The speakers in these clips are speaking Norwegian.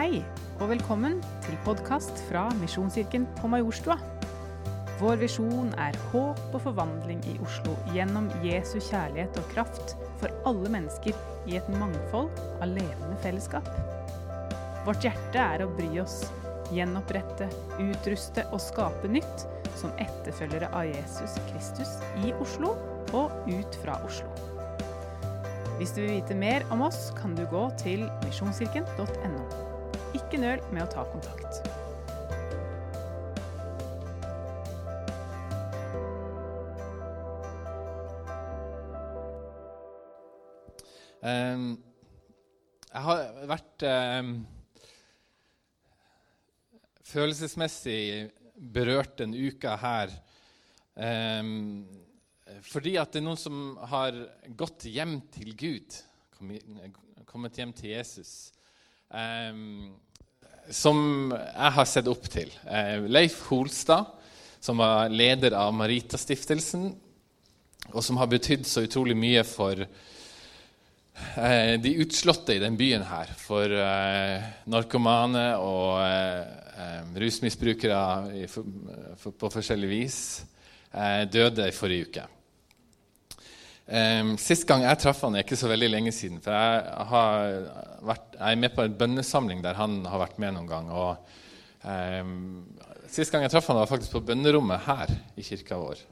Hei, og velkommen til podkast fra Misjonskirken på Majorstua. Vår visjon er håp og forvandling i Oslo gjennom Jesu kjærlighet og kraft for alle mennesker i et mangfold av levende fellesskap. Vårt hjerte er å bry oss, gjenopprette, utruste og skape nytt som etterfølgere av Jesus Kristus i Oslo og ut fra Oslo. Hvis du vil vite mer om oss, kan du gå til misjonskirken.no. Ikke nøl med å ta kontakt. Um, jeg har vært um, følelsesmessig berørt denne uka her um, fordi at det er noen som har gått hjem til Gud, kommet hjem til Jesus, som jeg har sett opp til. Uh, Leif Holstad, som var leder av Maritastiftelsen, og som har betydd så utrolig mye for Eh, de utslåtte i den byen her for eh, narkomane og eh, rusmisbrukere på forskjellig vis døde i forrige uke. Sist gang jeg traff han er ikke så veldig lenge siden. for jeg, vært, jeg, er med på en bønnesamling der han har vært med noen gang. og um, Sist gang jeg traff han var faktisk på bønnerommet her i kirka vår.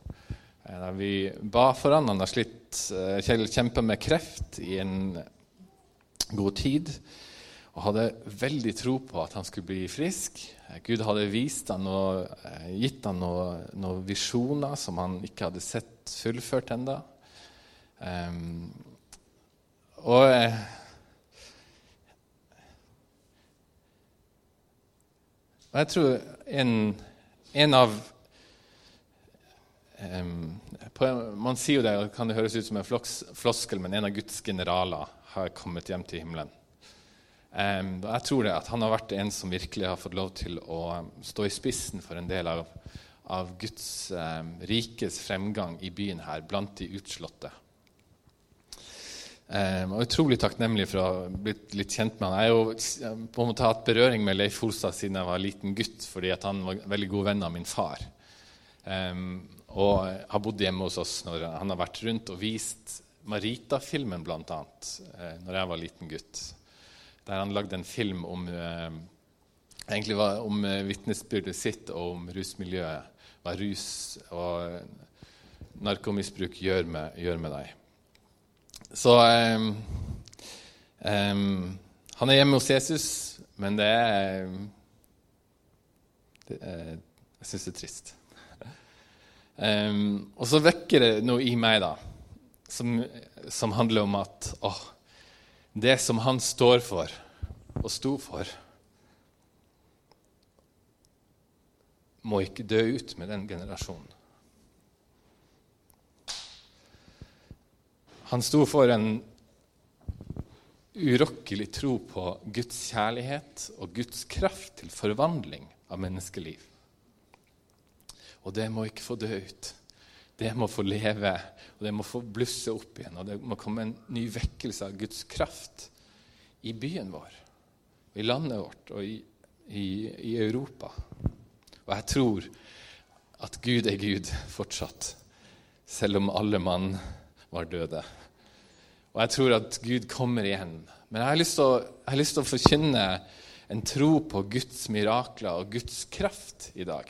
Da vi ba for han. Han har slitt, Kjell kjempa med kreft i en god tid og hadde veldig tro på at han skulle bli frisk. Gud hadde vist han og eh, gitt han noen, noe visjoner som han ikke hadde sett fullført ennå. Um, og eh, Og jeg tror en, en av um, på, Man sier jo det, kan det høres ut som en floskel, men en av Guds generaler har kommet hjem til himmelen. Um, jeg tror det at han har vært en som virkelig har fått lov til å stå i spissen for en del av, av Guds um, rikes fremgang i byen her, blant de utslåtte. Um, og utrolig takknemlig for å ha blitt litt kjent med han. Jeg har jo på en måte hatt berøring med Leif Holstad siden jeg var liten gutt, fordi han var veldig god venn av min far. Um, og har bodd hjemme hos oss når han har vært rundt og vist Marita-filmen, bl.a., eh, når jeg var liten gutt. Der han lagde en film om, eh, egentlig om eh, vitnesbyrdet sitt og om rusmiljøet. Hva rus og narkomisbruk gjør med, gjør med deg. Så um, um, Han er hjemme hos Jesus, men det er, det er Jeg syns det er trist. Um, og så vekker det noe i meg, da som, som handler om at å, det som han står for og sto for, må ikke dø ut med den generasjonen. Han sto for en urokkelig tro på Guds kjærlighet og Guds kraft til forvandling av menneskeliv. Og det må ikke få dø ut det må få leve, og det må få blusse opp igjen. Og det må komme en ny vekkelse av Guds kraft i byen vår, i landet vårt og i, i, i Europa. Og jeg tror at Gud er Gud fortsatt, selv om alle mann var døde. Og jeg tror at Gud kommer igjen. Men jeg har lyst til å, lyst til å forkynne en tro på Guds mirakler og Guds kraft i dag.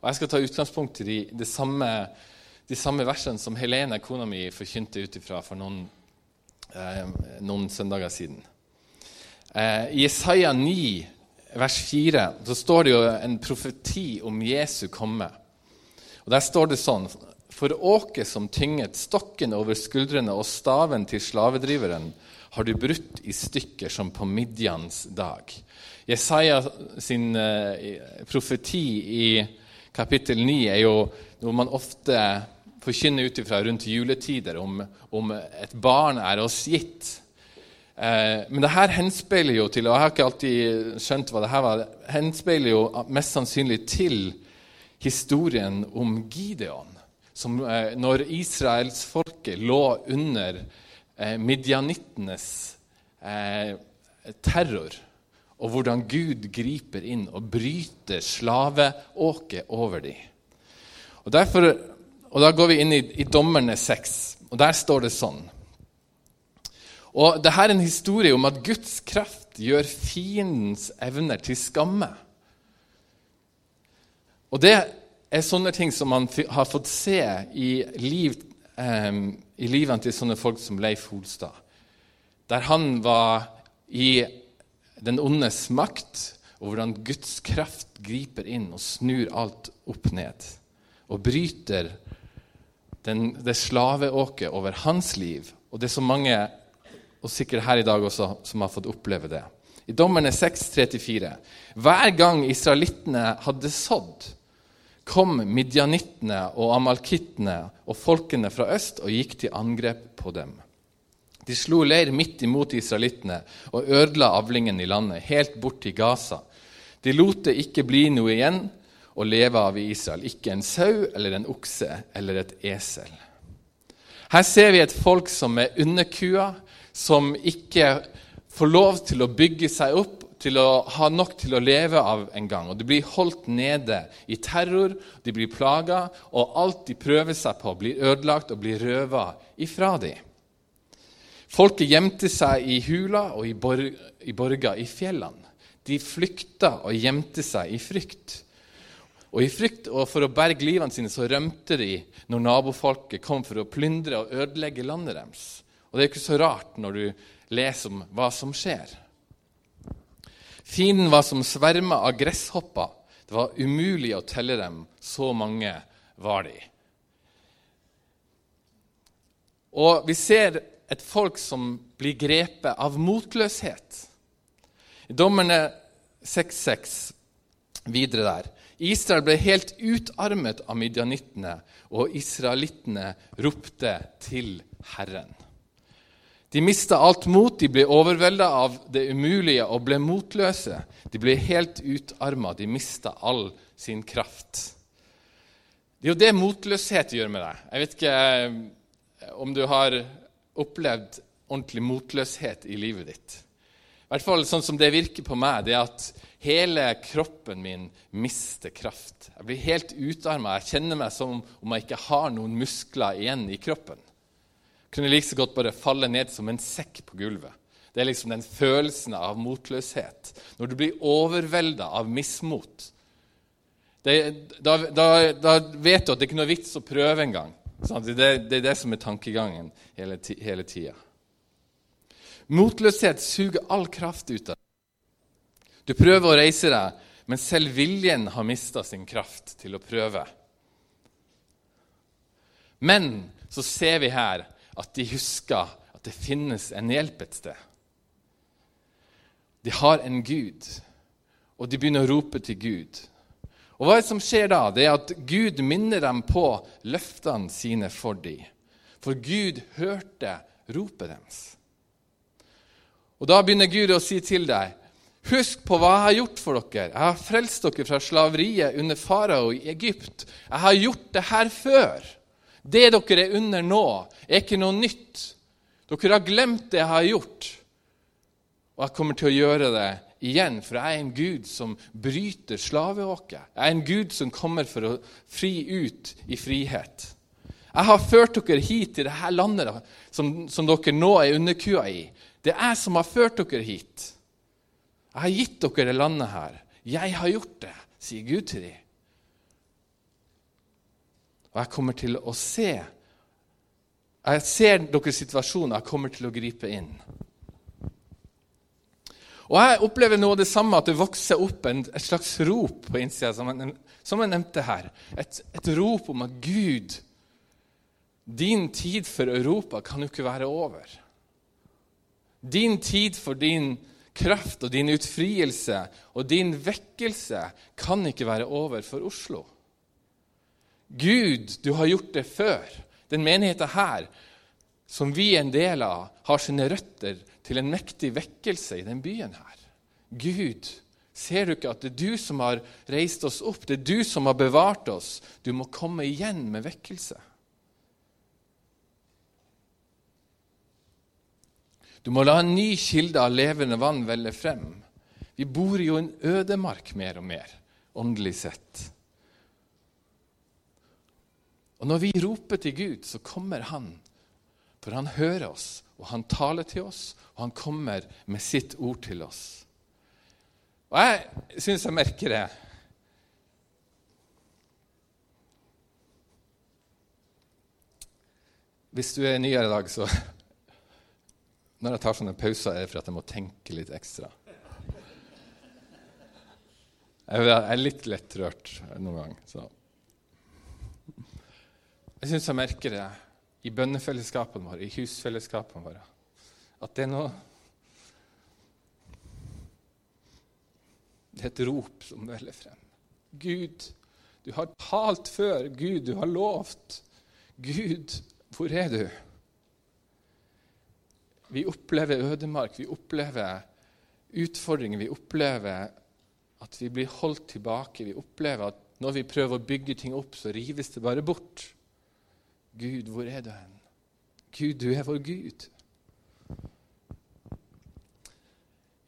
Og jeg skal ta utgangspunkt i det samme de samme versene som Helene, kona mi, forkynte ut ifra for noen, eh, noen, søndager siden. Eh, I Isaiah 9, vers 4, så står det jo en profeti om Jesu komme. Og Der står det sånn For åket som tynget stokken over skuldrene og staven til slavedriveren, har du brutt i stykker som på Midjans dag. Jesaja sin eh, profeti i kapittel 9 er jo noe man ofte forkynner ut ifra rundt juletider om, om, et barn er oss gitt. Eh, men det her henspeiler jo til og jeg har ikke alltid skjønt hva det her var, henspeiler jo mest sannsynlig til historien om Gideon. Som, eh, når israelsfolket lå under eh, midjanittenes eh, terror og hvordan Gud griper inn og bryter slaveåket over dem. Og, derfor, og Da går vi inn i, i Dommerne 6, og der står det sånn og Dette er en historie om at Guds kraft gjør fiendens evner til skamme. Og det er sånne ting som man har fått se i, liv, um, i livene til sånne folk som Leif Holstad. Der han var i den ondes makt, og hvordan Guds kraft griper inn og snur alt opp ned. Og bryter den, det slaveåket over hans liv. Og det er så mange og sikkert her i dag også, som har fått oppleve det. I Dommerne 6,34.: Hver gang israelittene hadde sådd, kom midjanittene og amalkittene og folkene fra øst og gikk til angrep på dem. De slo leir midt imot israelittene og ødela avlingen i landet, helt bort til Gaza. De lot det ikke bli noe igjen å leve av i Israel, ikke en sau eller en okse eller et esel. Her ser vi et folk som er underkua, som ikke får lov til å bygge seg opp, til å ha nok til å leve av en gang. Og De blir holdt nede i terror, de blir plaga, og alt de prøver seg på, blir ødelagt og blir røva ifra dem. Folket gjemte seg i hula og i, bor i borger i fjellene. De flykta og gjemte seg i frykt. Og i frykt og for å berge livene sine så rømte de når nabofolket kom for å plyndre og ødelegge landet deres. Og det er ikke så rart når du leser om hva som skjer. Fienden var som svermer av gresshopper. Det var umulig å telle dem, så mange var de. Og vi ser et folk som blir grepet av motløshet. I Dommerne 6.6 videre der. Israel ble helt utarmet av midjanittene, og israelittene ropte til Herren. De mista alt mot, de ble overvelda av det umulige og ble motløse. De ble helt utarma, de mista all sin kraft. Det er jo det motløshet gjør med deg. Jeg vet ikke eh, om du har opplevd ordentlig motløshet i livet ditt. I hvert fall sånn som det virker på meg, det er at hele kroppen min mister kraft. Jeg blir helt utarma. Jeg kjenner meg som om jeg ikke har noen muskler igjen i kroppen kunne like så godt bare falle ned som en sekk på gulvet. Det er liksom den følelsen av motløshet. Når du blir overvelda av mismot. Det, da, da, da, vet du at det ikke er noe vits å prøve engang. Det, det er det som er tankegangen hele, hele tida. Motløshet suger all kraft ut av deg. Du prøver å reise deg, men selv viljen har mista sin kraft til å prøve. Men så ser vi her at de husker at det finnes en hjelp et sted. De har en Gud, og de begynner å rope til Gud. Og Hva er det som skjer da? Det er at Gud minner dem på løftene sine for dem. For Gud hørte ropet deres. Og Da begynner Gud å si til deg Husk på hva jeg har gjort for dere. Jeg har frelst dere fra slaveriet under farao i Egypt. Jeg har gjort det her før. Det dere er under nå, er ikke noe nytt. Dere har glemt det jeg har gjort, og jeg kommer til å gjøre det igjen, for jeg er en Gud som bryter slaveåket. Jeg er en Gud som kommer for å fri ut i frihet. Jeg har ført dere hit til dette landet som, som dere nå er underkua i. Det er jeg som har ført dere hit. Jeg har gitt dere det landet her. Jeg har gjort det, sier Gud til dem. Og jeg kommer til å se Jeg ser deres situasjon, jeg kommer til å gripe inn. Og Jeg opplever noe av det samme, at det vokser opp en, et slags rop på innsida, som, som, jeg nevnte her. Et, et rop om at Gud, din tid for Europa kan jo ikke være over. Din tid for din kraft og din utfrielse og din vekkelse kan ikke være over for Oslo. Gud, du har gjort det før. Den menigheten her, som vi er en del av, har sine røtter til en mektig vekkelse i den byen her. Gud, ser du ikke at det er du som har reist oss opp? Det er du som har bevart oss. Du må komme igjen med vekkelse. Du må la en ny kilde av levende vann velle frem. Vi bor jo i en ødemark mer og mer, åndelig sett. Og når vi roper til Gud, så kommer Han. For han hører oss, og han taler til oss, og han kommer med sitt ord til oss. Og jeg syns jeg merker det. Hvis du er nyere i dag, så Når jeg tar sånne pauser, er det for at jeg må tenke litt ekstra. Jeg er litt lettrørt noen gang. Så. Jeg syns jeg merker det i bønnefellesskapene våre, i husfellesskapene våre, at det er noe Det er et rop som veller frem. Gud, du har talt før. Gud, du har lovt. Gud, hvor er du? Vi opplever ødemark, vi opplever utfordringer, vi opplever at vi blir holdt tilbake. Vi opplever at når vi prøver å bygge ting opp, så rives det bare bort. Gud, hvor er du hen? Gud, du er vår Gud.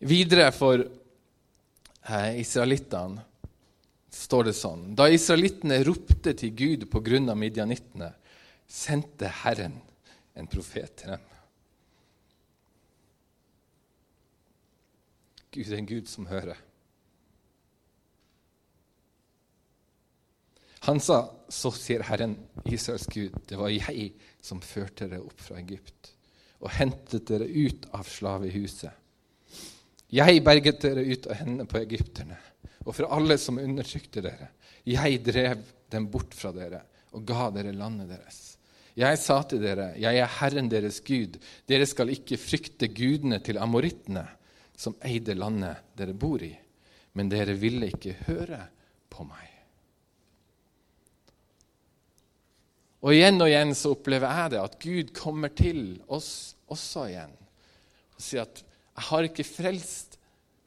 Videre for eh, israelittene står det sånn Da israelittene ropte til Gud på grunn av midjanittene, sendte Herren en profet til dem. Gud er en Gud som hører. Han sa, så sier Herren, Israels Gud, det var jeg som førte dere opp fra Egypt og hentet dere ut av slavehuset. Jeg berget dere ut av hendene på egypterne og fra alle som undertrykte dere. Jeg drev dem bort fra dere og ga dere landet deres. Jeg sa til dere, jeg er Herren deres Gud. Dere skal ikke frykte gudene til amorittene, som eide landet dere bor i. Men dere ville ikke høre på meg. Og igjen og igjen så opplever jeg det, at Gud kommer til oss også igjen og sier at 'Jeg har ikke frelst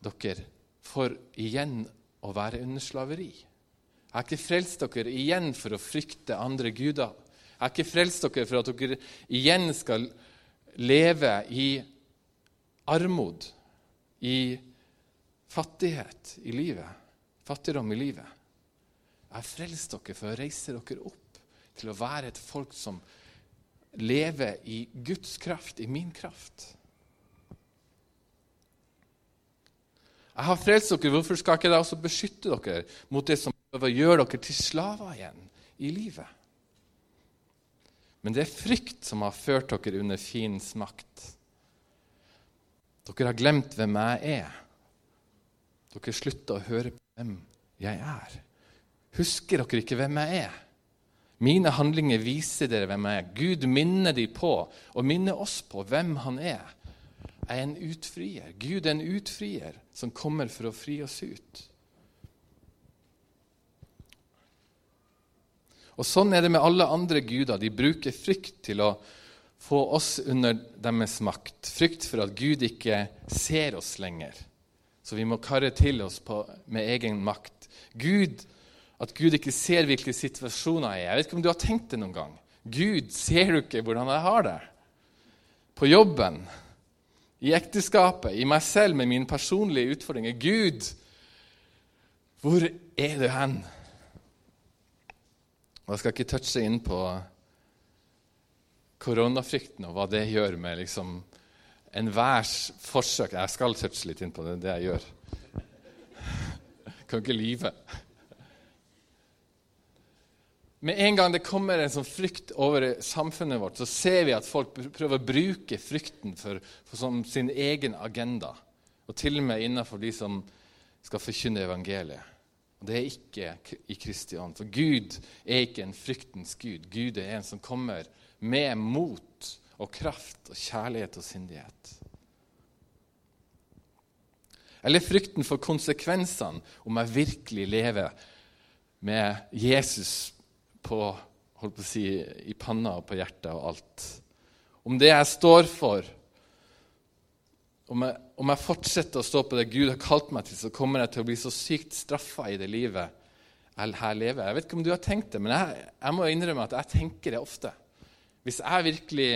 dere for igjen å være under slaveri'. 'Jeg har ikke frelst dere igjen for å frykte andre guder'. 'Jeg har ikke frelst dere for at dere igjen skal leve i armod, i fattighet i livet, fattigdom i livet'. Jeg har frelst dere for å reise dere opp til å være et folk som lever i Guds kraft, i min kraft. Jeg har frelst dere, hvorfor skal ikke jeg også beskytte dere mot det som prøver å gjøre dere til slaver igjen i livet? Men det er frykt som har ført dere under fiendens makt. Dere har glemt hvem jeg er. Dere slutter å høre på hvem jeg er. Husker dere ikke hvem jeg er? Mine handlinger viser dere hvem jeg er. Gud minner de på, og minner oss på hvem han er. Jeg er en utfrier. Gud er en utfrier som kommer for å fri oss ut. Og Sånn er det med alle andre guder. De bruker frykt til å få oss under deres makt. Frykt for at Gud ikke ser oss lenger. Så vi må karre til oss på, med egen makt. Gud at Gud ikke ser hvilke situasjoner jeg er. Jeg vet ikke om du har tenkt det noen gang. Gud, ser du ikke hvordan jeg har det? På jobben, i ekteskapet, i meg selv med mine personlige utfordringer. Gud, hvor er du hen? Og Jeg skal ikke touche inn på koronafrykten og hva det gjør med liksom enhvers forsøk Jeg skal touche litt inn på det, det jeg gjør. Jeg kan ikke lyve. Med en gang det kommer en sånn frykt over samfunnet vårt, så ser vi at folk prøver å bruke frykten for, for som sin egen agenda. Og til og med innenfor de som skal forkynne evangeliet. Og Det er ikke i Kristi ånd. For Gud er ikke en fryktens Gud. Gud er en som kommer med mot og kraft og kjærlighet og sindighet. Eller frykten for konsekvensene om jeg virkelig lever med Jesus på, holdt på å si, i panna og på hjertet og alt. Om det jeg står for, om jeg, om jeg, fortsetter å stå på det Gud har kalt meg til, så kommer jeg til å bli så sykt straffa i det livet jeg her lever. Jeg vet ikke om du har tenkt det, men jeg, jeg må innrømme at jeg tenker det ofte. Hvis jeg virkelig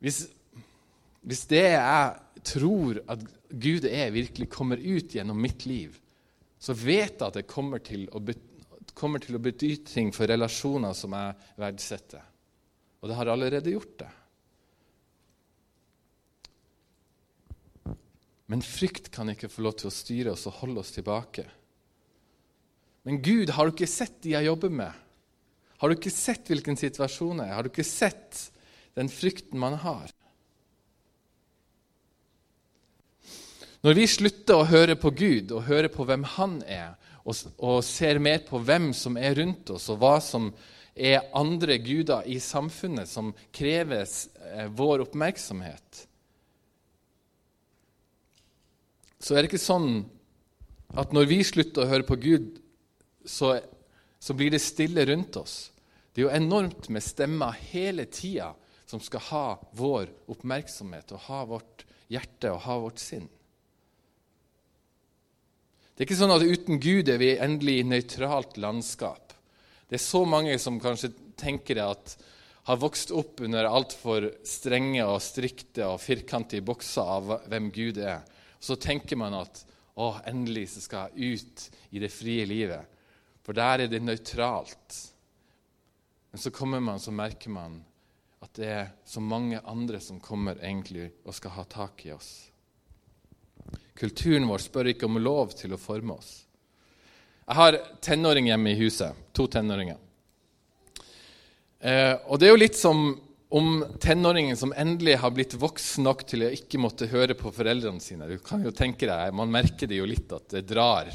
Hvis, hvis det jeg tror at Gud er, virkelig kommer ut gjennom mitt liv, så vet jeg at det kommer til å, kommer til å bety ting for relasjoner som jeg verdsetter. Og det har allerede gjort det. Men frykt kan ikke få lov til å styre oss og holde oss tilbake. Men Gud, har du ikke sett de jeg jobber med? Har du ikke sett hvilken situasjon jeg er? Har du ikke sett den frykten man har? Når vi slutter å høre på Gud og høre på hvem Han er, og, og ser mer på hvem som er rundt oss, og hva som er andre guder i samfunnet som krever eh, vår oppmerksomhet, så er det ikke sånn at når vi slutter å høre på Gud, så, så blir det stille rundt oss. Det er jo enormt med stemmer hele tida som skal ha vår oppmerksomhet og ha vårt hjerte og ha vårt sinn. Det er ikke sånn at uten Gud er vi endelig i nøytralt landskap. Det er så mange som kanskje tenker at har vokst opp under altfor strenge og strikte og firkantige bokser av hvem Gud er. Så tenker man at å, endelig så skal jeg ut i det frie livet. For der er det nøytralt. Men så kommer man, så merker man at det er så mange andre som kommer egentlig og skal ha tak i oss. Kulturen vår spør ikke om lov til å forme oss. Jeg har tenåring hjemme i huset. To tenåringer. Eh, og det er jo litt som om tenåringen som endelig har blitt voksen nok til å ikke måtte høre på foreldrene sine. Du kan jo tenke deg, Man merker det jo litt at det drar.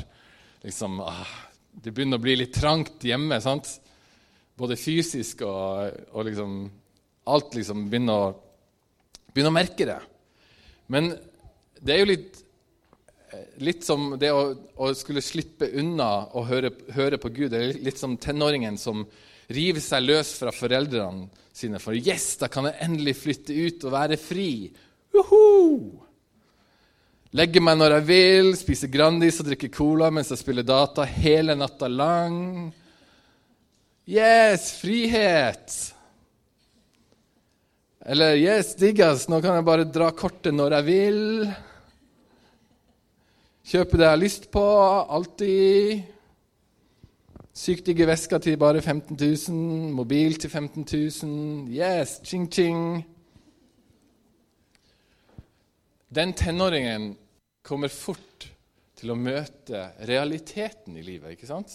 Liksom, ah, det begynner å bli litt trangt hjemme. sant? Både fysisk og, og liksom Alt liksom begynner å, begynner å merke det. Men det er jo litt, litt som det å, å skulle slippe unna å høre, høre på Gud. Det er litt som tenåringen som river seg løs fra foreldrene sine. For yes, da kan jeg endelig flytte ut og være fri. Uhu! Legge meg når jeg vil, spise Grandis og drikke cola mens jeg spiller data hele natta lang. Yes, frihet! Eller yes, diggas, nå kan jeg bare dra kortet når jeg vil. Kjøpe det jeg har lyst på, alltid. Sykt digge vesker til bare 15 000. Mobil til 15 000. Yes, ching-ching. Den tenåringen kommer fort til å møte realiteten i livet, ikke sant?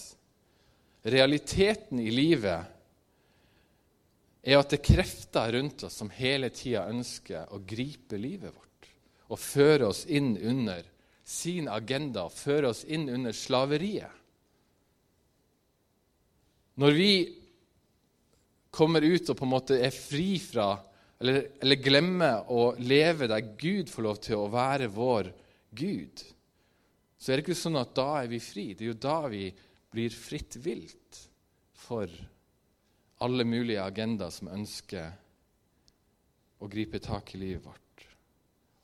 Realiteten i livet er at det er krefter rundt oss som hele tida ønsker å gripe livet vårt og føre oss inn under sin agenda, føre oss inn under slaveriet. Når vi kommer ut og på en måte er fri fra eller, eller glemmer å leve der Gud får lov til å være vår Gud, så er det ikke sånn at da er vi fri. Det er jo da vi blir fritt vilt for alle mulige agendaer som ønsker å gripe tak i livet vårt.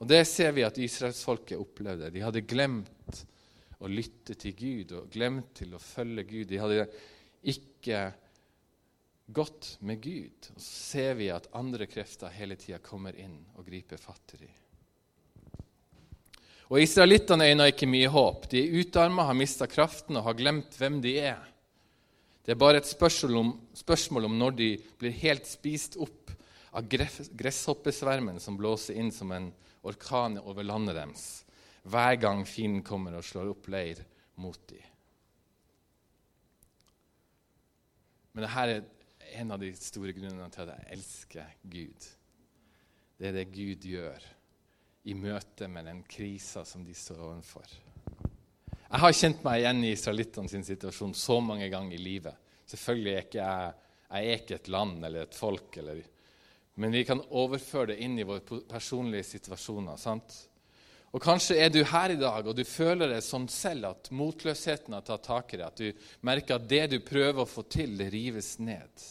Og Det ser vi at israelsfolket opplevde. De hadde glemt å lytte til Gud og glemt til å følge Gud. De hadde ikke gått med Gud. Og så ser vi at andre krefter hele tida kommer inn og griper fatt i dem. Og Israelittene øyner ikke mye håp. De er utarma, har mista kraften og har glemt hvem de er. Det er bare et spørsmål om, spørsmål om når de blir helt spist opp av gresshoppesvermen som blåser inn som en orkan over landet deres hver gang fienden kommer og slår opp leir mot dem. Men dette er en av de store grunnene til at jeg elsker Gud. Det er det Gud gjør i møte med den krisa som de står overfor. Jeg har kjent meg igjen i israelittene situasjon så mange ganger i livet. Selvfølgelig er ikke jeg, jeg er ikke et land eller et folk, eller, men vi kan overføre det inn i våre personlige situasjoner. sant? Og Kanskje er du her i dag og du føler det sånn selv at motløsheten har tatt tak i deg. At du merker at det du prøver å få til, det rives ned.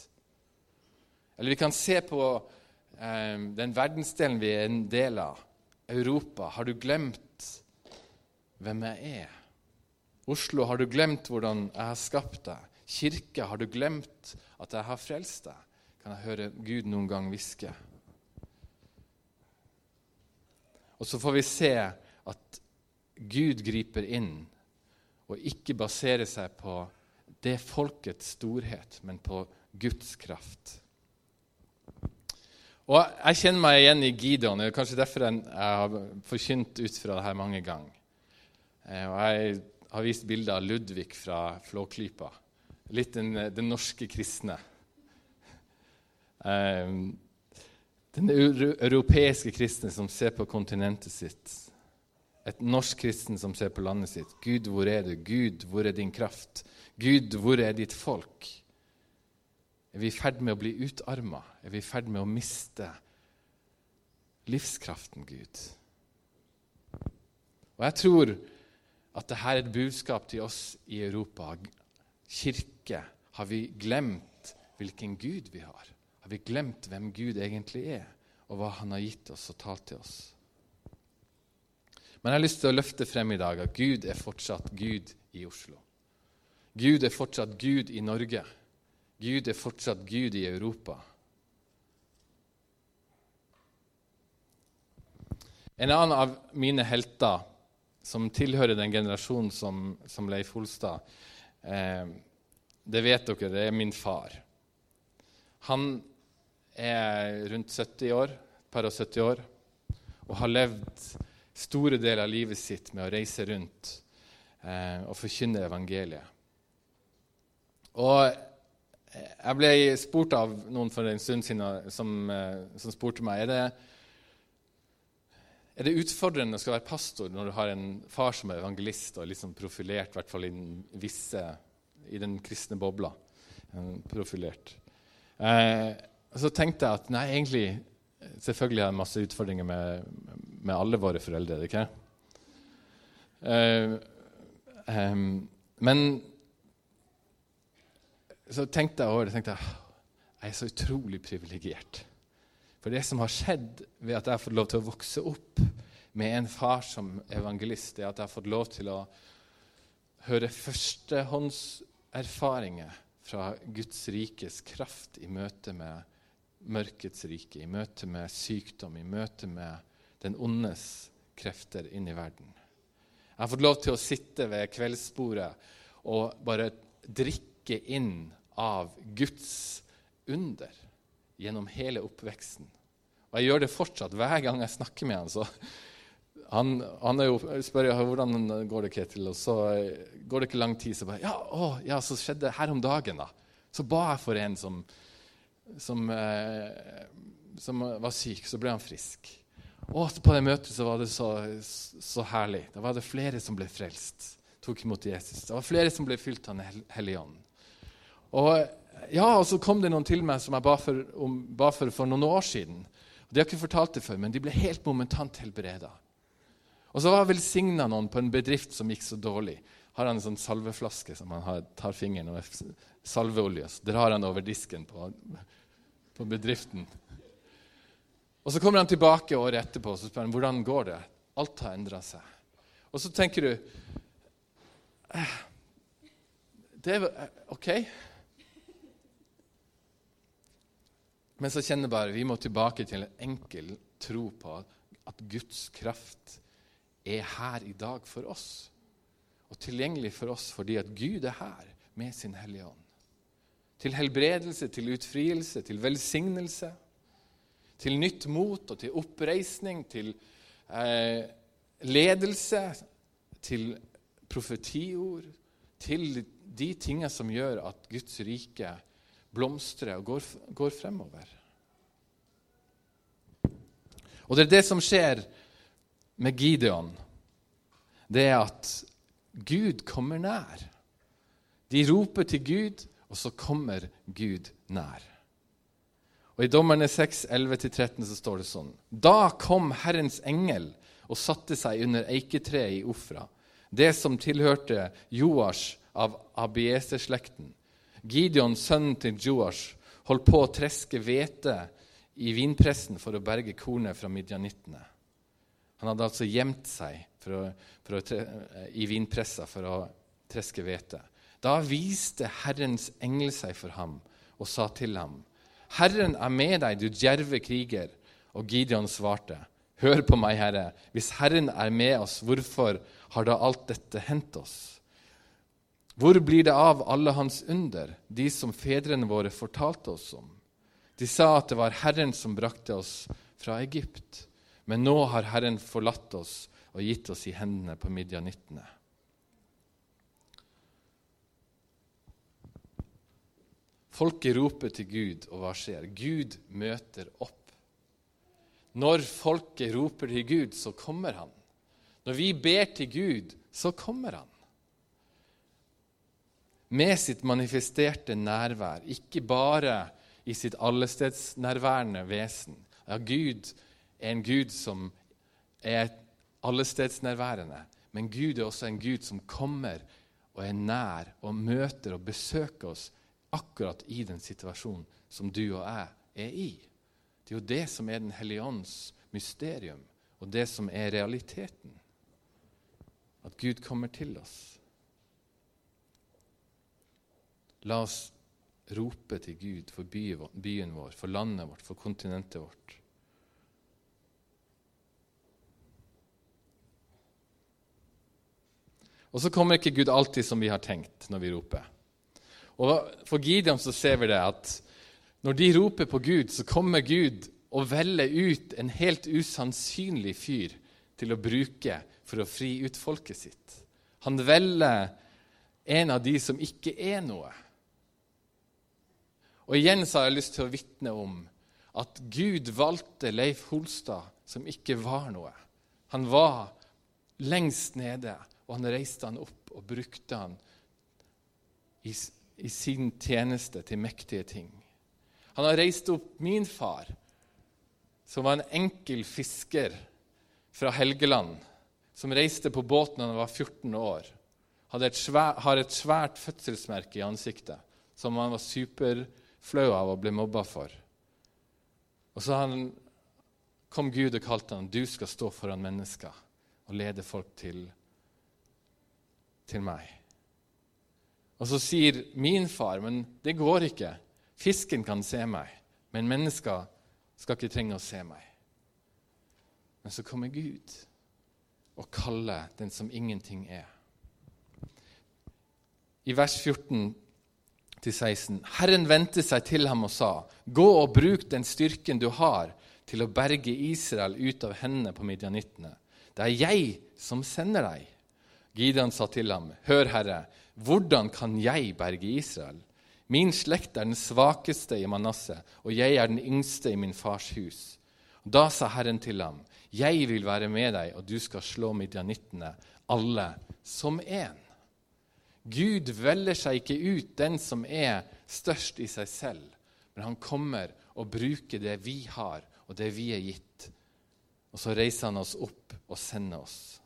Eller vi kan se på eh, den verdensdelen vi er en del av, Europa. Har du glemt hvem jeg er? Oslo, har du glemt hvordan jeg har skapt deg? Kirke, har du glemt at jeg har frelst deg? Kan jeg høre Gud noen gang hviske. Og så får vi se at Gud griper inn og ikke baserer seg på det folkets storhet, men på Guds kraft. Og Jeg kjenner meg igjen i Gideon. Det er kanskje derfor jeg har forkynt ut fra det her mange ganger. Eh, og Jeg har vist bilder av Ludvig fra Flåklypa. Litt den, den norske kristne. Eh, den europeiske kristne som ser på kontinentet sitt. Et norsk kristen som ser på landet sitt. Gud, hvor er du? Gud, hvor er din kraft? Gud, hvor er ditt folk? Er vi i ferd med å bli utarma? Er vi i ferd med å miste livskraften, Gud? Og jeg tror at dette er et budskap til oss i Europa. Kirke, har vi glemt hvilken Gud vi har? Har vi glemt hvem Gud egentlig er, og hva Han har gitt oss og talt til oss? Men jeg har lyst til å løfte frem i dag at Gud er fortsatt Gud i Oslo. Gud er fortsatt Gud i Norge. Gud er fortsatt Gud i Europa. En annen av mine helter, som tilhører den generasjonen som, som Leif Holstad eh, Det vet dere, det er min far. Han er rundt 70 år, par og 70 år, og har levd store deler av livet sitt med å reise rundt eh, og forkynne evangeliet. Og jeg ble spurt av noen for en stund siden som, eh, som spurte meg er det, er det utfordrende å skal være pastor når du har en far som er evangelist og liksom profilert, i hvert fall i den, visse, i den kristne bobla. Profilert. Eh, så tenkte jeg at nei, egentlig Selvfølgelig har jeg masse utfordringer med, med alle våre foreldre. ikke? Uh, um, men så tenkte jeg over det. tenkte Jeg jeg er så utrolig privilegert. For det som har skjedd ved at jeg har fått lov til å vokse opp med en far som evangelist, er at jeg har fått lov til å høre førstehåndserfaringer fra Guds rikes kraft i møte med mørkets rike, i møte med sykdom, i møte med den ondes krefter inn i verden. Jeg har fått lov til å sitte ved kveldsbordet og bare drikke inn av Guds under gjennom hele oppveksten. Og jeg gjør det fortsatt hver gang jeg snakker med han. Så han, han jo, spør jeg, hvordan går det, Ketil, og så går det ikke lang tid. Så bare ja, å, ja, så skjedde det her om dagen. da. Så ba jeg for en som, som, eh, som var syk. Så ble han frisk. Og på det møtet så var det så, så herlig. Da var det flere som ble frelst. Tok imot Jesus. Det var flere som ble fylt av Den hellige ånd. Og, ja, og så kom det noen til meg som jeg ba for, om, ba for, for noen år siden. De har ikke fortalt det før, men de ble helt momentant helbreda. Og så var jeg velsigna noen på en bedrift som gikk så dårlig. Har han en sånn salveflaske som han har, tar fingeren og salveolje. Så drar han over disken på, på bedriften. Og Så kommer han tilbake året etterpå og så spør han, hvordan går det Alt har endra seg. Og så tenker du eh, det er, OK. Men så kjenner bare vi må tilbake til en enkel tro på at Guds kraft er her i dag for oss. Og tilgjengelig for oss fordi at Gud er her med sin Hellige Ånd. Til helbredelse, til utfrielse, til velsignelse. Til nytt mot og til oppreisning, til eh, ledelse, til profetiord. Til de tingene som gjør at Guds rike blomstrer og går, går fremover. Og det er det som skjer med Gideon. Det er at Gud kommer nær. De roper til Gud, og så kommer Gud nær. Og I Dommerne 6, 11-13 så står det sånn Da kom Herrens engel og satte seg under eiketreet i Ofra, det som tilhørte Joash av Abieser-slekten. Gideon, sønnen til Joash, holdt på å treske hvete i vinpressen for å berge kornet fra midjanittene. Han hadde altså gjemt seg for å, for å, i vinpressa for å treske hvete. Da viste Herrens engel seg for ham og sa til ham.: Herren er med deg, du djerve kriger. Og Gideon svarte, Hør på meg, Herre. Hvis Herren er med oss, hvorfor har da alt dette hendt oss? Hvor blir det av alle hans under, de som fedrene våre fortalte oss om? De sa at det var Herren som brakte oss fra Egypt. Men nå har Herren forlatt oss og gitt oss i hendene på midjanittene. Folket roper til Gud, og hva skjer? Gud møter opp. Når folket roper til Gud, så kommer han. Når vi ber til Gud, så kommer han. Med sitt manifesterte nærvær, ikke bare i sitt allestedsnærværende vesen. Ja, Gud er en Gud som er allestedsnærværende, men Gud er også en Gud som kommer og er nær og møter og besøker oss akkurat i den situasjonen som du og jeg er i. Det er jo det som er Den hellige ånds mysterium, og det som er realiteten. At Gud kommer til oss. La oss rope til Gud for byen vår, for landet vårt, for kontinentet vårt. Og så kommer ikke Gud alltid som vi har tenkt når vi roper. Og For Gideon så ser vi det at når de roper på Gud, så kommer Gud og velger ut en helt usannsynlig fyr til å bruke for å fri ut folket sitt. Han velger en av de som ikke er noe. Og igjen så har jeg lyst til å vitne om at Gud valgte Leif Holstad, som ikke var noe. Han var lengst nede, og han reiste han opp og brukte han i i sin tjeneste til mektige ting. Han har reist opp min far, som var en enkel fisker fra Helgeland, som reiste på båten da han var 14 år. Et svært, har et svært fødselsmerke i ansiktet som han var superflau av og ble mobba for. Og så han, kom Gud og kalte han, 'Du skal stå foran mennesker og lede folk til, til meg'. Og så sier min far, men det går ikke. Fisken kan se meg, men mennesker skal ikke trenge å se meg. Men så kommer Gud og kaller den som ingenting er. I vers 14-16.: Herren vendte seg til ham og sa:" Gå og bruk den styrken du har, til å berge Israel ut av hendene på midjanittene. Det er jeg som sender deg. Gideon sa til ham, Hør, Herre, hvordan kan jeg berge Israel? Min slekt er den svakeste i Manasseh, og jeg er den yngste i min fars hus. Da sa Herren til ham, Jeg vil være med deg, og du skal slå midjanittene, alle som én. Gud velger seg ikke ut den som er størst i seg selv, men han kommer og bruker det vi har, og det vi er gitt. Og så reiser han oss opp og sender oss.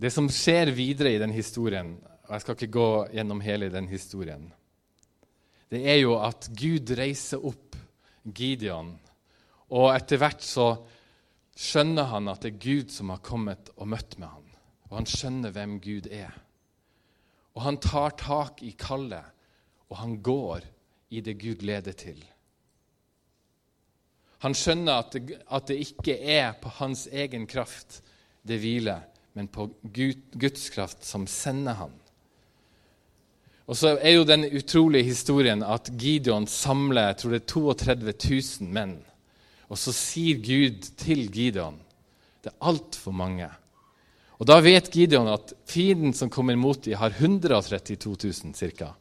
Det som skjer videre i den historien, og jeg skal ikke gå gjennom hele den historien, det er jo at Gud reiser opp Gideon, og etter hvert så skjønner han at det er Gud som har kommet og møtt med han. Og han skjønner hvem Gud er. Og han tar tak i kallet, og han går i det Gud leder til. Han skjønner at det, at det ikke er på hans egen kraft det hviler, men på Guds kraft som sender han. Og så er jo den utrolige historien at Gideon samler jeg tror det er 32 000 menn. Og så sier Gud til Gideon det er altfor mange. Og da vet Gideon at fienden som kommer mot dem, har 132 000 ca.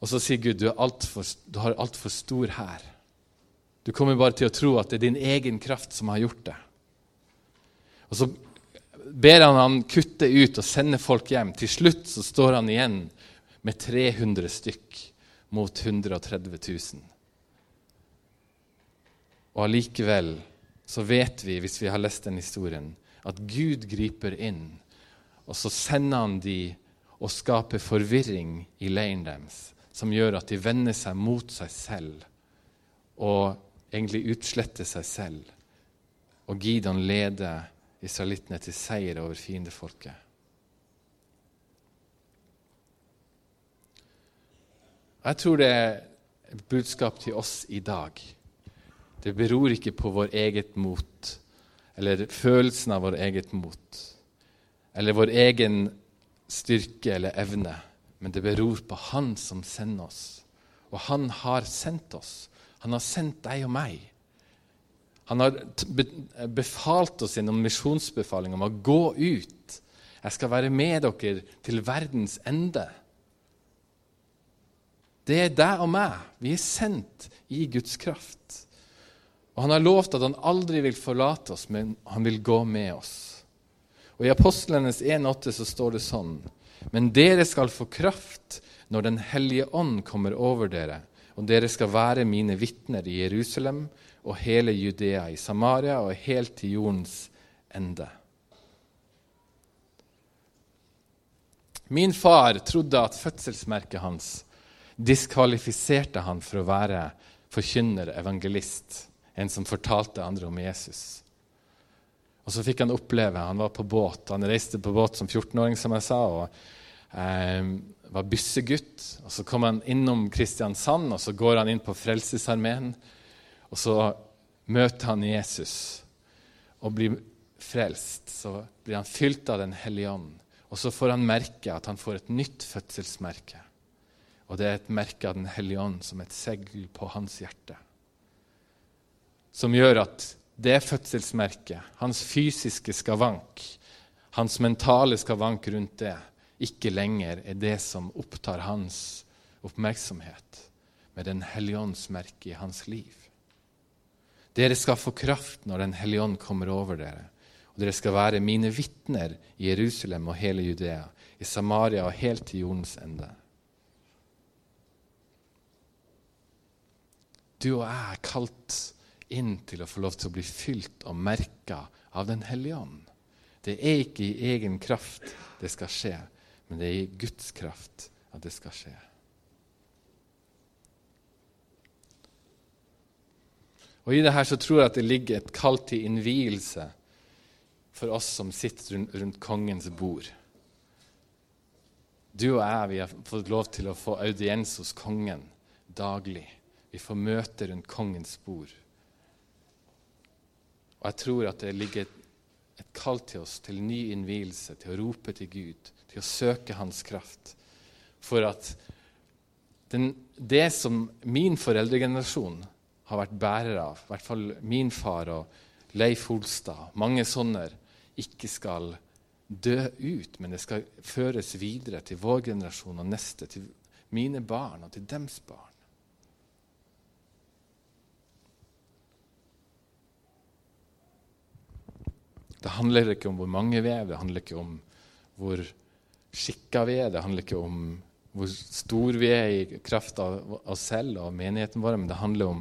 Og så sier Gud du, alt for, du har altfor stor hær. Du kommer bare til å tro at det er din egen kraft som har gjort det. Og så ber han han kutte ut og sende folk hjem. Til slutt så står han igjen med 300 stykk mot 130 000. Og allikevel så vet vi, hvis vi har lest den historien, at Gud griper inn, og så sender han de og skaper forvirring i leiren deres, som gjør at de vender seg mot seg selv og egentlig utsletter seg selv. Og Gideon leder israelittene til seier over fiendefolket. Jeg tror det er et budskap til oss i dag. Det beror ikke på vår eget mot eller følelsen av vår eget mot eller vår egen styrke eller evne, men det beror på Han som sender oss. Og han har sendt oss. Han har sendt deg og meg. Han har befalt oss gjennom misjonsbefaling om å gå ut. Jeg skal være med dere til verdens ende. Det er deg og meg. Vi er sendt i Guds kraft. Og Han har lovt at han aldri vil forlate oss, men han vil gå med oss. Og I Apostlenes 1,8 så står det sånn Men dere skal få kraft når Den hellige ånd kommer over dere, og dere skal være mine vitner i Jerusalem og hele Judea, i Samaria og helt til jordens ende. Min far trodde at fødselsmerket hans diskvalifiserte han for å være forkynner, evangelist, en som fortalte andre om Jesus. Og så fikk han oppleve Han var på båt. Han reiste på båt som 14-åring, som jeg sa, og eh, var byssegutt. Og så kom han innom Kristiansand, og så går han inn på Frelsesarmeen. Og så møter han Jesus og blir frelst. Så blir han fylt av Den hellige ånd. Og så får han merke at han får et nytt fødselsmerke. Og det er et merke av Den hellige ånd som et segl på hans hjerte. Som gjør at det fødselsmerket, hans fysiske skavank, hans mentale skavank rundt det, ikke lenger er det som opptar hans oppmerksomhet, med Den hellige ånds merke i hans liv. Dere skal få kraft når Den hellige ånd kommer over dere. Og dere skal være mine vitner i Jerusalem og hele Judea, i Samaria og helt til jordens ende. Du og jeg er kalt inn til å få lov til å bli fylt og merka av Den hellige ånd. Det er ikke i egen kraft det skal skje, men det er i Guds kraft at det skal skje. Og I det her så tror jeg at det ligger et kall til innvielse for oss som sitter rundt, kongens bord. Du og jeg vi har fått lov til å få audiens hos kongen daglig. Vi får møte rundt kongens bord. Og jeg tror at det ligger et, et kall til oss til ny innvielse, til å rope til Gud, til å søke Hans kraft. For at den, det som min foreldregenerasjon har vært bærer av, i hvert fall min far og Leif Holstad, mange sånne, ikke skal dø ut, men det skal føres videre til vår generasjon og neste, til mine barn og til dems barn. Det handler ikke om hvor mange vi er, det handler ikke om hvor skikka vi er, det handler ikke om hvor stor vi er i kraft av oss selv og menigheten vår, men det handler om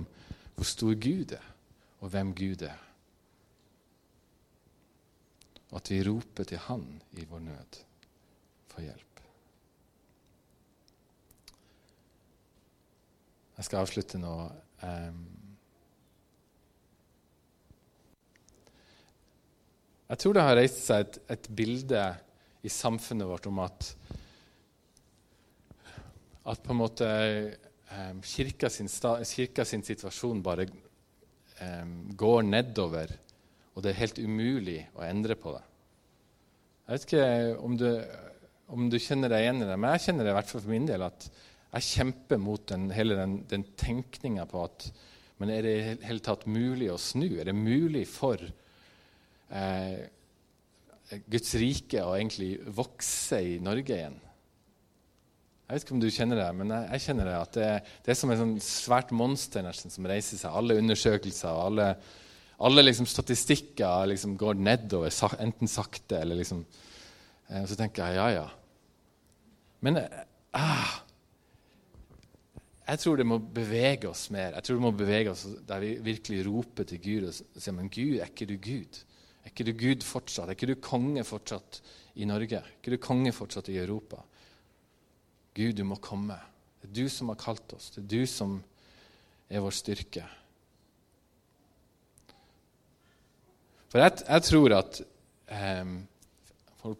hvor stor Gud er, og hvem Gud er. Og at vi roper til Han i vår nød for hjelp. Jeg skal avslutte nå. Um, Jeg tror det har reist seg et, et bilde i samfunnet vårt om at, at på en måte eh, kirka, sin kirka, sin situasjon bare eh, går nedover, og det er helt umulig å endre på det. Jeg vet ikke om du, om du kjenner deg igjen i det, men jeg kjenner det i hvert fall for min del at jeg kjemper mot den, hele den, den tenkninga på at men er det i hele tatt mulig å snu? Er det mulig for eh, Guds rike å egentlig vokse i Norge igjen. Jeg vet ikke om du kjenner det, men jeg, jeg kjenner det at det, det er som et sånn svært monster nesten, som reiser seg. Alle undersøkelser og alle, alle liksom statistikker liksom går nedover, enten sakte eller liksom Og Så tenker jeg ja, ja. Men eh, ah, jeg tror det må bevege oss mer. Jeg tror det må bevege oss Der vi virkelig roper til Gud og sier men Gud, er ikke du Gud? Er ikke du Gud fortsatt? Er ikke du konge fortsatt i Norge? Er ikke du konge fortsatt i Europa? Gud, du må komme. Det er du som har kalt oss. Det er du som er vår styrke. For jeg, jeg tror at eh,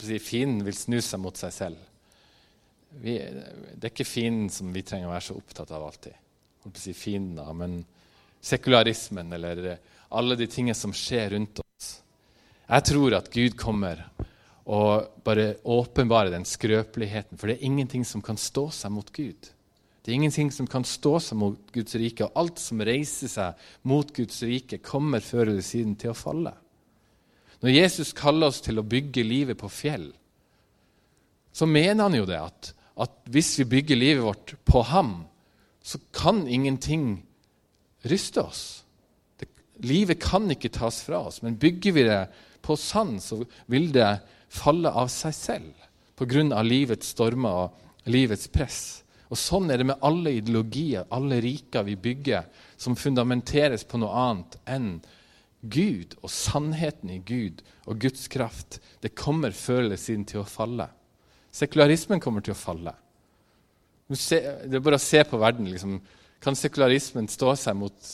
si, fienden vil snu seg mot seg selv. vi, Det er ikke fienden som vi trenger å være så opptatt av alltid. Holdt på å si fienden, men sekularismen eller alle de tingene som skjer rundt oss. Jeg tror at Gud kommer og bare åpenbare den skrøpeligheten. For det er ingenting som kan stå seg mot Gud. Det er ingenting som kan stå seg mot Guds rike. Og alt som reiser seg mot Guds rike, kommer før eller siden til å falle. Når Jesus kaller oss til å bygge livet på fjell, så mener han jo det at, at hvis vi bygger livet vårt på ham, så kan ingenting ryste oss. Det, livet kan ikke tas fra oss, men bygger vi det på sand, så vil det falle av seg selv pga. livets stormer og livets press. Og Sånn er det med alle ideologier, alle riker vi bygger, som fundamenteres på noe annet enn Gud og sannheten i Gud og Guds kraft. Det kommer før eller siden til å falle. Sekularismen kommer til å falle. Det er bare å se på verden. Liksom. Kan sekularismen stå seg mot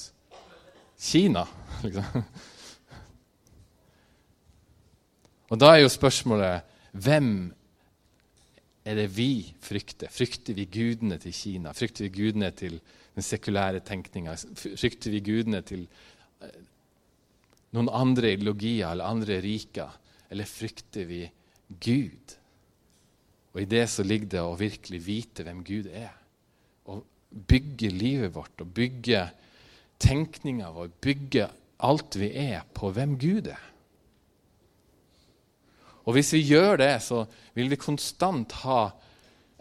Kina? Liksom? Og da er jo spørsmålet hvem er det vi frykter? Frykter vi gudene til Kina? Frykter vi gudene til den sekulære tenkninga? Frykter vi gudene til eh, noen andre ideologier eller andre riker? Eller frykter vi Gud? Og i det så ligger det å virkelig vite hvem Gud er. Å bygge livet vårt og bygge tenkninga vår, bygge alt vi er, på hvem Gud er. Og hvis vi gjør det, så vil vi konstant ha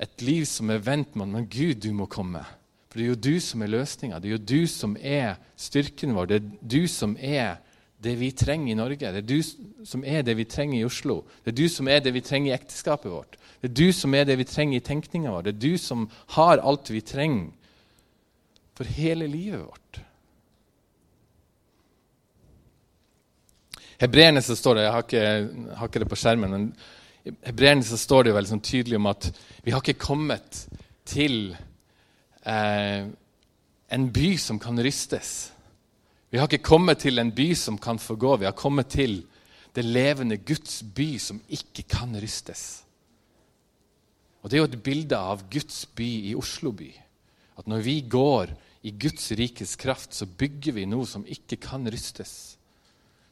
et liv som er vendt mot Men Gud, du må komme. For det er jo du som er løsninga. Det er jo du som er styrken vår. Det er du som er det vi trenger i Norge. Det er du som er det vi trenger i Oslo. Det er du som er det vi trenger i ekteskapet vårt. Det er du som er det vi trenger i tenkninga vår. Det er du som har alt vi trenger for hele livet vårt. Hebreerne så står det Jeg har ikke, har ikke, det på skjermen, men hebreerne så står det jo veldig sånn tydelig om at vi har ikke kommet til eh, en by som kan rystes. Vi har ikke kommet til en by som kan forgå. Vi har kommet til det levende Guds by som ikke kan rystes. Og Det er jo et bilde av Guds by i Oslo by. At når vi går i Guds rikes kraft, så bygger vi noe som ikke kan rystes.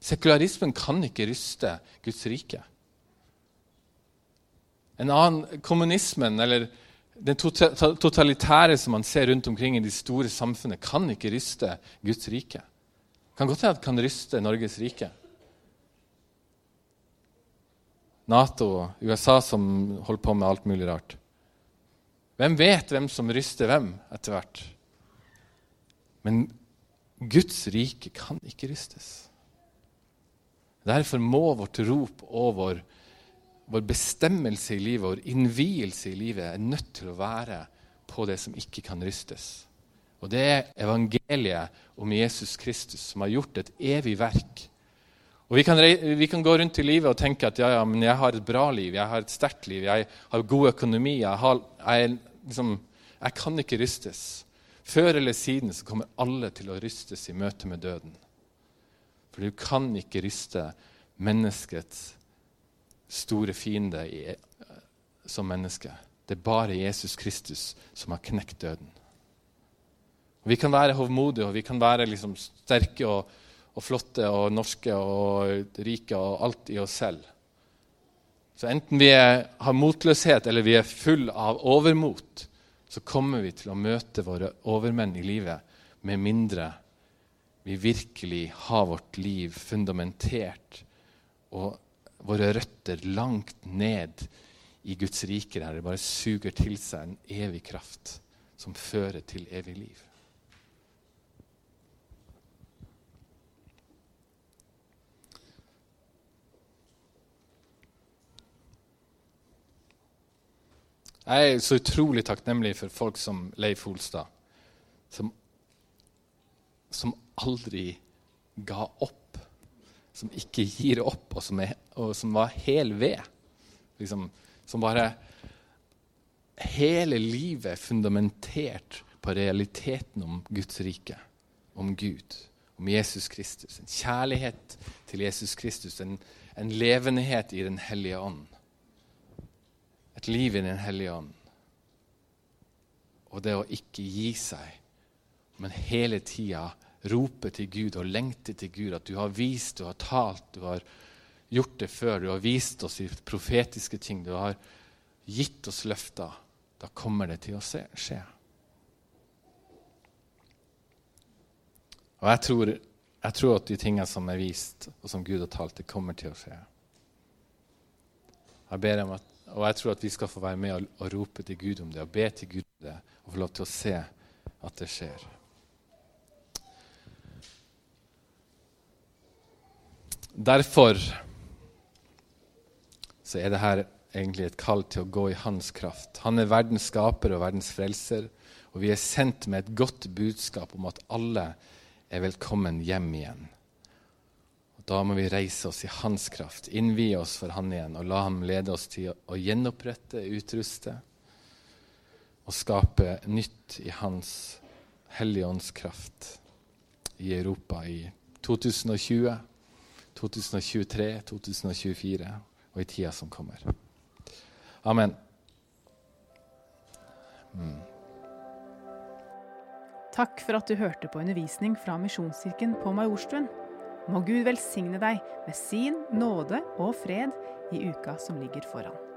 Sekularismen kan ikke ryste Guds rike. En annen, Kommunismen, eller den tota-, totalitære som man ser rundt omkring i de store samfunnet, kan ikke ryste Guds rike. Kan godt hende det kan ryste Norges rike. Nato og USA som holder på med alt mulig rart. Hvem vet hvem som ryster hvem etter hvert? Men Guds rike kan ikke rystes. Derfor må vårt rop og vår, vår bestemmelse i livet, vår innvielse i livet, er nødt til å være på det som ikke kan rystes. Og det er evangeliet om Jesus Kristus, som har gjort et evig verk. Og vi kan, vi kan, gå rundt i livet og tenke at ja, ja, men jeg har et bra liv, jeg har et sterkt liv, jeg har god økonomi. Jeg, har, jeg, liksom, jeg kan ikke rystes. Før eller siden så kommer alle til å rystes i møte med døden. For du kan ikke ryste menneskets store fiende i, som menneske. Det er bare Jesus Kristus som har knekt døden. Og vi kan være hovmodige og vi kan være liksom sterke og, og, flotte og norske og rike og alt i oss selv. Så enten vi er, har motløshet eller vi er full av overmot, så kommer vi til å møte våre overmenn i livet med mindre vi virkelig har vårt liv fundamentert og våre røtter langt ned i Guds rike, der det bare suger til seg en evig kraft som fører til evig liv. Jeg er så utrolig takknemlig for folk som Leif Holstad, som, som aldri ga opp, som ikke gir opp, og som, er, og som var hel ved. Liksom, som bare Hele livet er fundamentert på realiteten om Guds rike, om Gud, om Jesus Kristus. En kjærlighet til Jesus Kristus, en, en levendehet i Den hellige ånd. Et liv i Den hellige ånd. og det å ikke gi seg, men hele tida rope til Gud og lengte til Gud at du har vist, du har talt, du har gjort det før, du har vist oss i profetiske ting, du har gitt oss løfter, da kommer det til å skje. Og jeg tror, jeg tror at de tingene som er vist, og som Gud har talt, det kommer til å skje. Jeg ber om at, og jeg tror at vi skal få være med og, og rope til Gud om det, og be til Gud om det, og få lov til å se at det skjer. Derfor så er dette egentlig et kall til å gå i hans kraft. Han er verdens skaper og verdens frelser, og vi er sendt med et godt budskap om at alle er velkommen hjem igjen. Og da må vi reise oss i hans kraft, innvie oss for han igjen og la ham lede oss til å gjenopprette, utruste og skape nytt i hans hellige åndskraft i Europa i 2020. 2023, 2024 og i tida som kommer. Amen. Mm. Takk for at du hørte på undervisning fra Misjonskirken på Majorstuen. Må Gud velsigne deg med sin nåde og fred i uka som ligger foran.